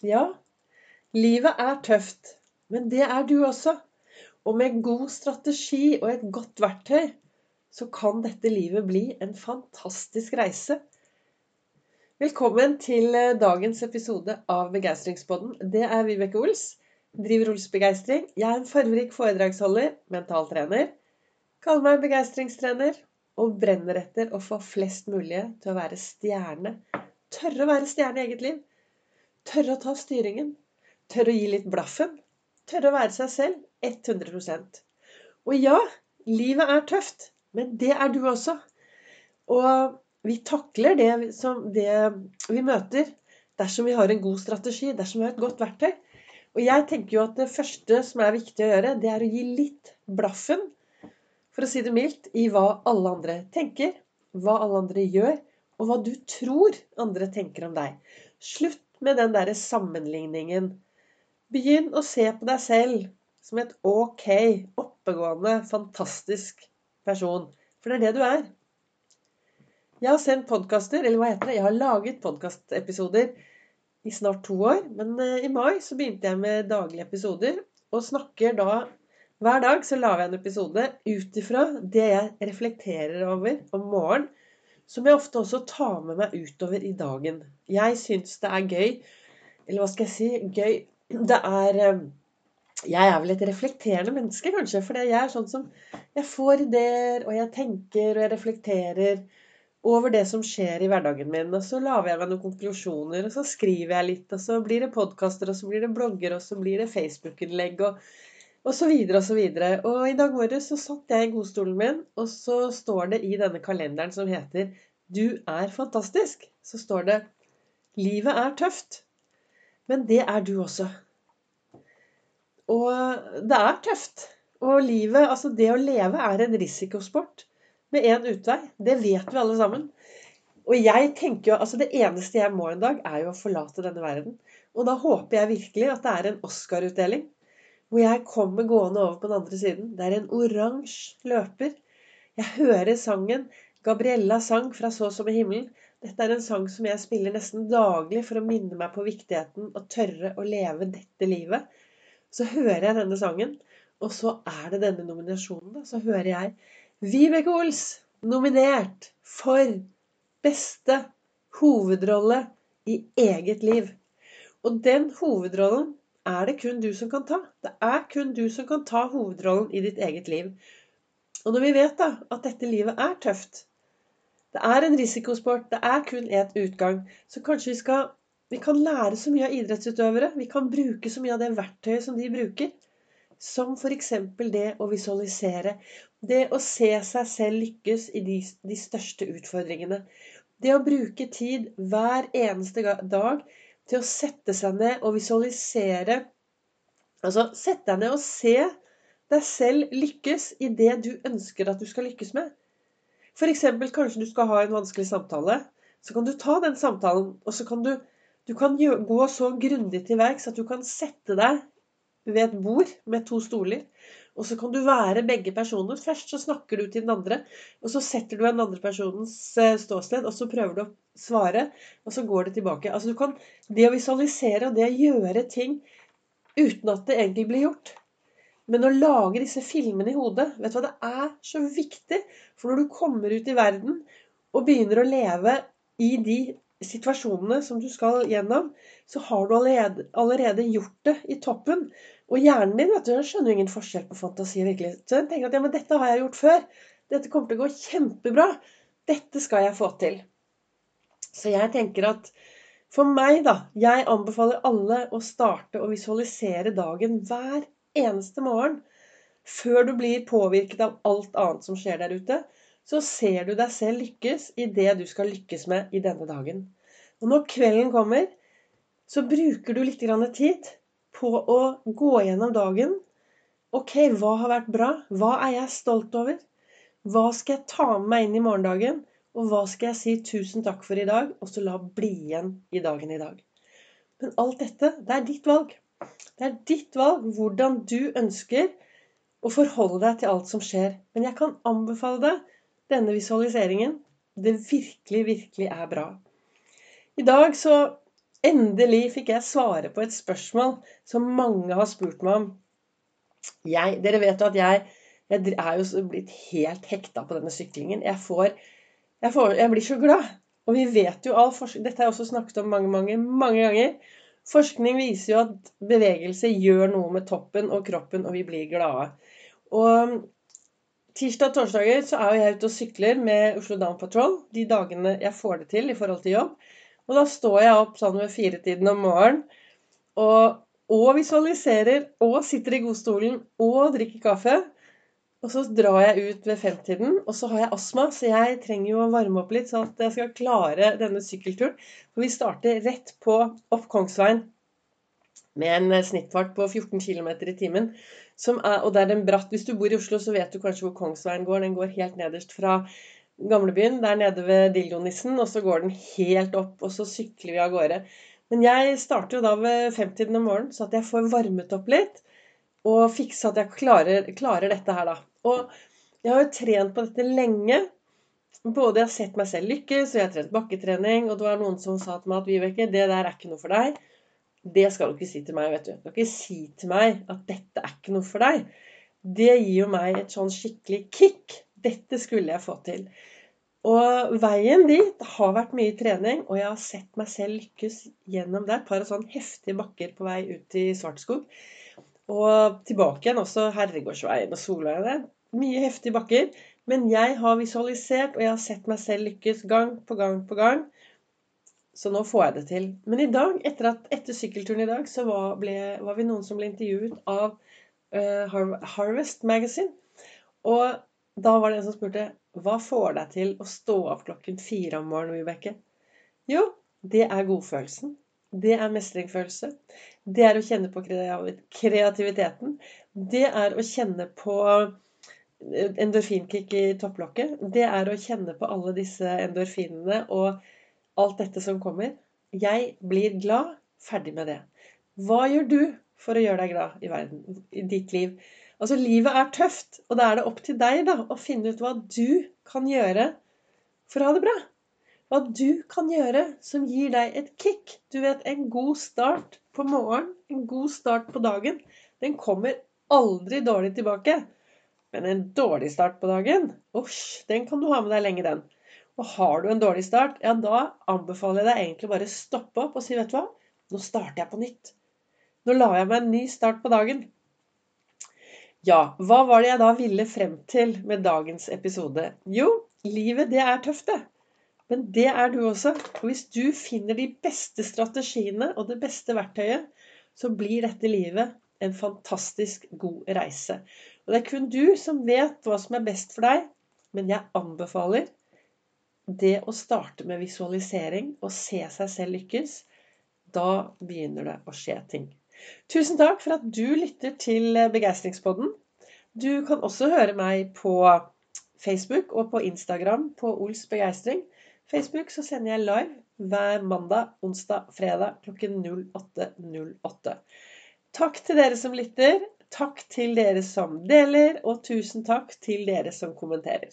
Ja, livet er tøft, men det er du også. Og med god strategi og et godt verktøy så kan dette livet bli en fantastisk reise. Velkommen til eh, dagens episode av Begeistringspodden. Det er Vibeke Ols. Driver Ols Begeistring. Jeg er en fargerik foredragsholder, mentaltrener. Kaller meg begeistringstrener og brenner etter å få flest mulig til å være stjerne. Tørre å være stjerne i eget liv. Tørre å ta styringen. Tørre å gi litt blaffen. Tørre å være seg selv 100% Og ja, livet er tøft. Men det er du også. Og vi takler det det vi møter, dersom vi har en god strategi, dersom vi har et godt verktøy. Og jeg tenker jo at det første som er viktig å gjøre, det er å gi litt blaffen, for å si det mildt, i hva alle andre tenker, hva alle andre gjør, og hva du tror andre tenker om deg. Slutt med den derre sammenligningen. Begynn å se på deg selv som et ok, oppegående, fantastisk person. For det er det du er. Jeg har sendt podkaster, eller hva heter det? Jeg har laget podkastepisoder i snart to år. Men eh, i mai så begynte jeg med daglige episoder. Og snakker da Hver dag så lager jeg en episode ut ifra det jeg reflekterer over om morgenen som jeg ofte også tar med meg utover i dagen. Jeg syns det er gøy Eller hva skal jeg si? Gøy Det er eh, Jeg er vel et reflekterende menneske, kanskje. For jeg er sånn som Jeg får ideer, og jeg tenker, og jeg reflekterer over det som skjer i hverdagen min. Og så lager jeg meg noen konklusjoner, og så skriver jeg litt, og så blir det podkaster, og så blir det blogger, og så blir det Facebook-innlegg. og og så videre og så videre. Og i dag morges så satt jeg i godstolen min, og så står det i denne kalenderen som heter 'Du er fantastisk', så står det 'Livet er tøft'. Men det er du også. Og det er tøft. Og livet, altså det å leve, er en risikosport med én utvei. Det vet vi alle sammen. Og jeg tenker jo, altså Det eneste jeg må en dag, er jo å forlate denne verden. Og da håper jeg virkelig at det er en Oscar-utdeling hvor jeg kommer gående over på den andre siden. Det er en oransje løper. Jeg hører sangen. Gabriella sang fra Så som i himmelen. Dette er en sang som jeg spiller nesten daglig for å minne meg på viktigheten å tørre å leve dette livet. Så hører jeg denne sangen, og så er det denne nominasjonen. Så hører jeg Vibeke Ols nominert for beste hovedrolle i eget liv. Og den hovedrollen er det kun du som kan ta. Det er kun du som kan ta hovedrollen i ditt eget liv. Og når vi vet da at dette livet er tøft, det er en risikosport, det er kun ett utgang, så kanskje vi skal vi kan lære så mye av idrettsutøvere. Vi kan bruke så mye av det verktøyet som de bruker. Som f.eks. det å visualisere. Det å se seg selv lykkes i de, de største utfordringene. Det å bruke tid hver eneste dag til å sette seg ned og visualisere Altså sette deg ned og se deg selv lykkes i det du ønsker at du skal lykkes med. F.eks. kanskje du skal ha en vanskelig samtale. Så kan du ta den samtalen, og så kan du, du kan gå så grundig til verks at du kan sette deg ved et bord med to stoler. Og så kan du være begge personer. Først så snakker du til den andre, og så setter du den andre personens eh, ståsted, og så prøver du å svare, og så går det tilbake. Altså du kan, Det å visualisere og det å gjøre ting uten at det egentlig blir gjort. Men å lage disse filmene i hodet vet du hva, Det er så viktig. For når du kommer ut i verden og begynner å leve i de situasjonene som du skal gjennom, så har du allerede, allerede gjort det i toppen. Og hjernen din vet du, skjønner jo ingen forskjell på fantasi og virkelighet. Så den tenker at ja, men dette har jeg gjort før. Dette kommer til å gå kjempebra. Dette skal jeg få til. Så jeg tenker at for meg, da Jeg anbefaler alle å starte å visualisere dagen hver eneste morgen. Før du blir påvirket av alt annet som skjer der ute, så ser du deg selv lykkes i det du skal lykkes med i denne dagen. Og når kvelden kommer, så bruker du litt tid på å gå gjennom dagen. Ok, hva har vært bra? Hva er jeg stolt over? Hva skal jeg ta med meg inn i morgendagen? Og hva skal jeg si tusen takk for i dag, og så la bli igjen i dagen i dag. Men alt dette, det er ditt valg. Det er ditt valg hvordan du ønsker å forholde deg til alt som skjer. Men jeg kan anbefale deg denne visualiseringen. Det virkelig, virkelig er bra. I dag så Endelig fikk jeg svare på et spørsmål som mange har spurt meg om. Jeg, dere vet jo at jeg, jeg er jo blitt helt hekta på denne syklingen. Jeg, får, jeg, får, jeg blir så glad. Og vi vet jo all forskning Dette har jeg også snakket om mange, mange, mange ganger. Forskning viser jo at bevegelse gjør noe med toppen og kroppen, og vi blir glade. Og tirsdag og torsdager så er jo jeg ute og sykler med Oslo Down Patrol de dagene jeg får det til i forhold til jobb. Og da står jeg opp sånn ved firetiden om morgenen og, og, visualiserer og sitter i godstolen og drikker kaffe. Og så drar jeg ut ved femtiden, og så har jeg astma, så jeg trenger jo å varme opp litt, sånn at jeg skal klare denne sykkelturen. For vi starter rett på opp Kongsveien med en snittfart på 14 km i timen. Er, og det er en bratt Hvis du bor i Oslo, så vet du kanskje hvor Kongsveien går. Den går helt nederst fra gamlebyen, der nede ved Dildonissen, og så går den helt opp, og så sykler vi av gårde. Men jeg starter jo da ved femtiden om morgenen, så at jeg får varmet opp litt. Og fikse at jeg klarer, klarer, dette her, da. Og jeg har jo trent på dette lenge. Både jeg har sett meg selv lykkes, og jeg har trent bakketrening. Og det var noen som sa til meg at Vibeke, det der er ikke noe for deg. Det skal du ikke si til meg, vet du. Du skal ikke si til meg at dette er ikke noe for deg. Det gir jo meg et sånn skikkelig kick. Dette skulle jeg få til. Og veien dit har vært mye trening, og jeg har sett meg selv lykkes gjennom det. Et par sånn heftige bakker på vei ut i Svartskog. Og tilbake igjen også Herregårdsveien og Solveien. Mye heftige bakker. Men jeg har visualisert, og jeg har sett meg selv lykkes gang på gang på gang. Så nå får jeg det til. Men i dag, etter, at, etter sykkelturen i dag, så var, ble, var, vi noen som ble intervjuet av uh, Harvest Magazine. Og da var det en som spurte hva får deg til å stå opp klokken fire om morgenen, Vibeke? Jo, det er godfølelsen. Det er mestringsfølelse. Det er å kjenne på kreativiteten. Det er å kjenne på eh, endorfinkick i topplokket. Det er å kjenne på alle disse endorfinene og alt dette som kommer. Jeg blir glad. Ferdig med det. Hva gjør du for å gjøre deg glad i verden, i ditt liv? Altså, livet er tøft, og da er det opp til deg da, å finne ut hva du kan gjøre for å ha det bra. Hva du kan gjøre som gir deg et kick. Du vet, en god start på morgenen, en god start på dagen, den kommer aldri dårlig tilbake. Men en dårlig start på dagen, osj, den kan du ha med deg lenge, den. Og har du en dårlig start, ja, da anbefaler jeg deg egentlig bare å stoppe opp og si, vet du hva, nå starter jeg på nytt. Nå lar jeg meg en ny start på dagen. Ja, hva var det jeg da ville frem til med dagens episode? Jo, livet det er tøft, det. Men det er du også. Og hvis du finner de beste strategiene og det beste verktøyet, så blir dette livet en fantastisk god reise. Og det er kun du som vet hva som er best for deg, men jeg anbefaler det å starte med visualisering og se seg selv lykkes. Da begynner det å skje ting. Tusen takk for at du lytter til Begeistringspodden. Du kan også høre meg på Facebook og på Instagram på Ols begeistring. Facebook så sender jeg live hver mandag, onsdag, fredag klokken 08.08. Takk til dere som lytter. Takk til dere som deler, og tusen takk til dere som kommenterer.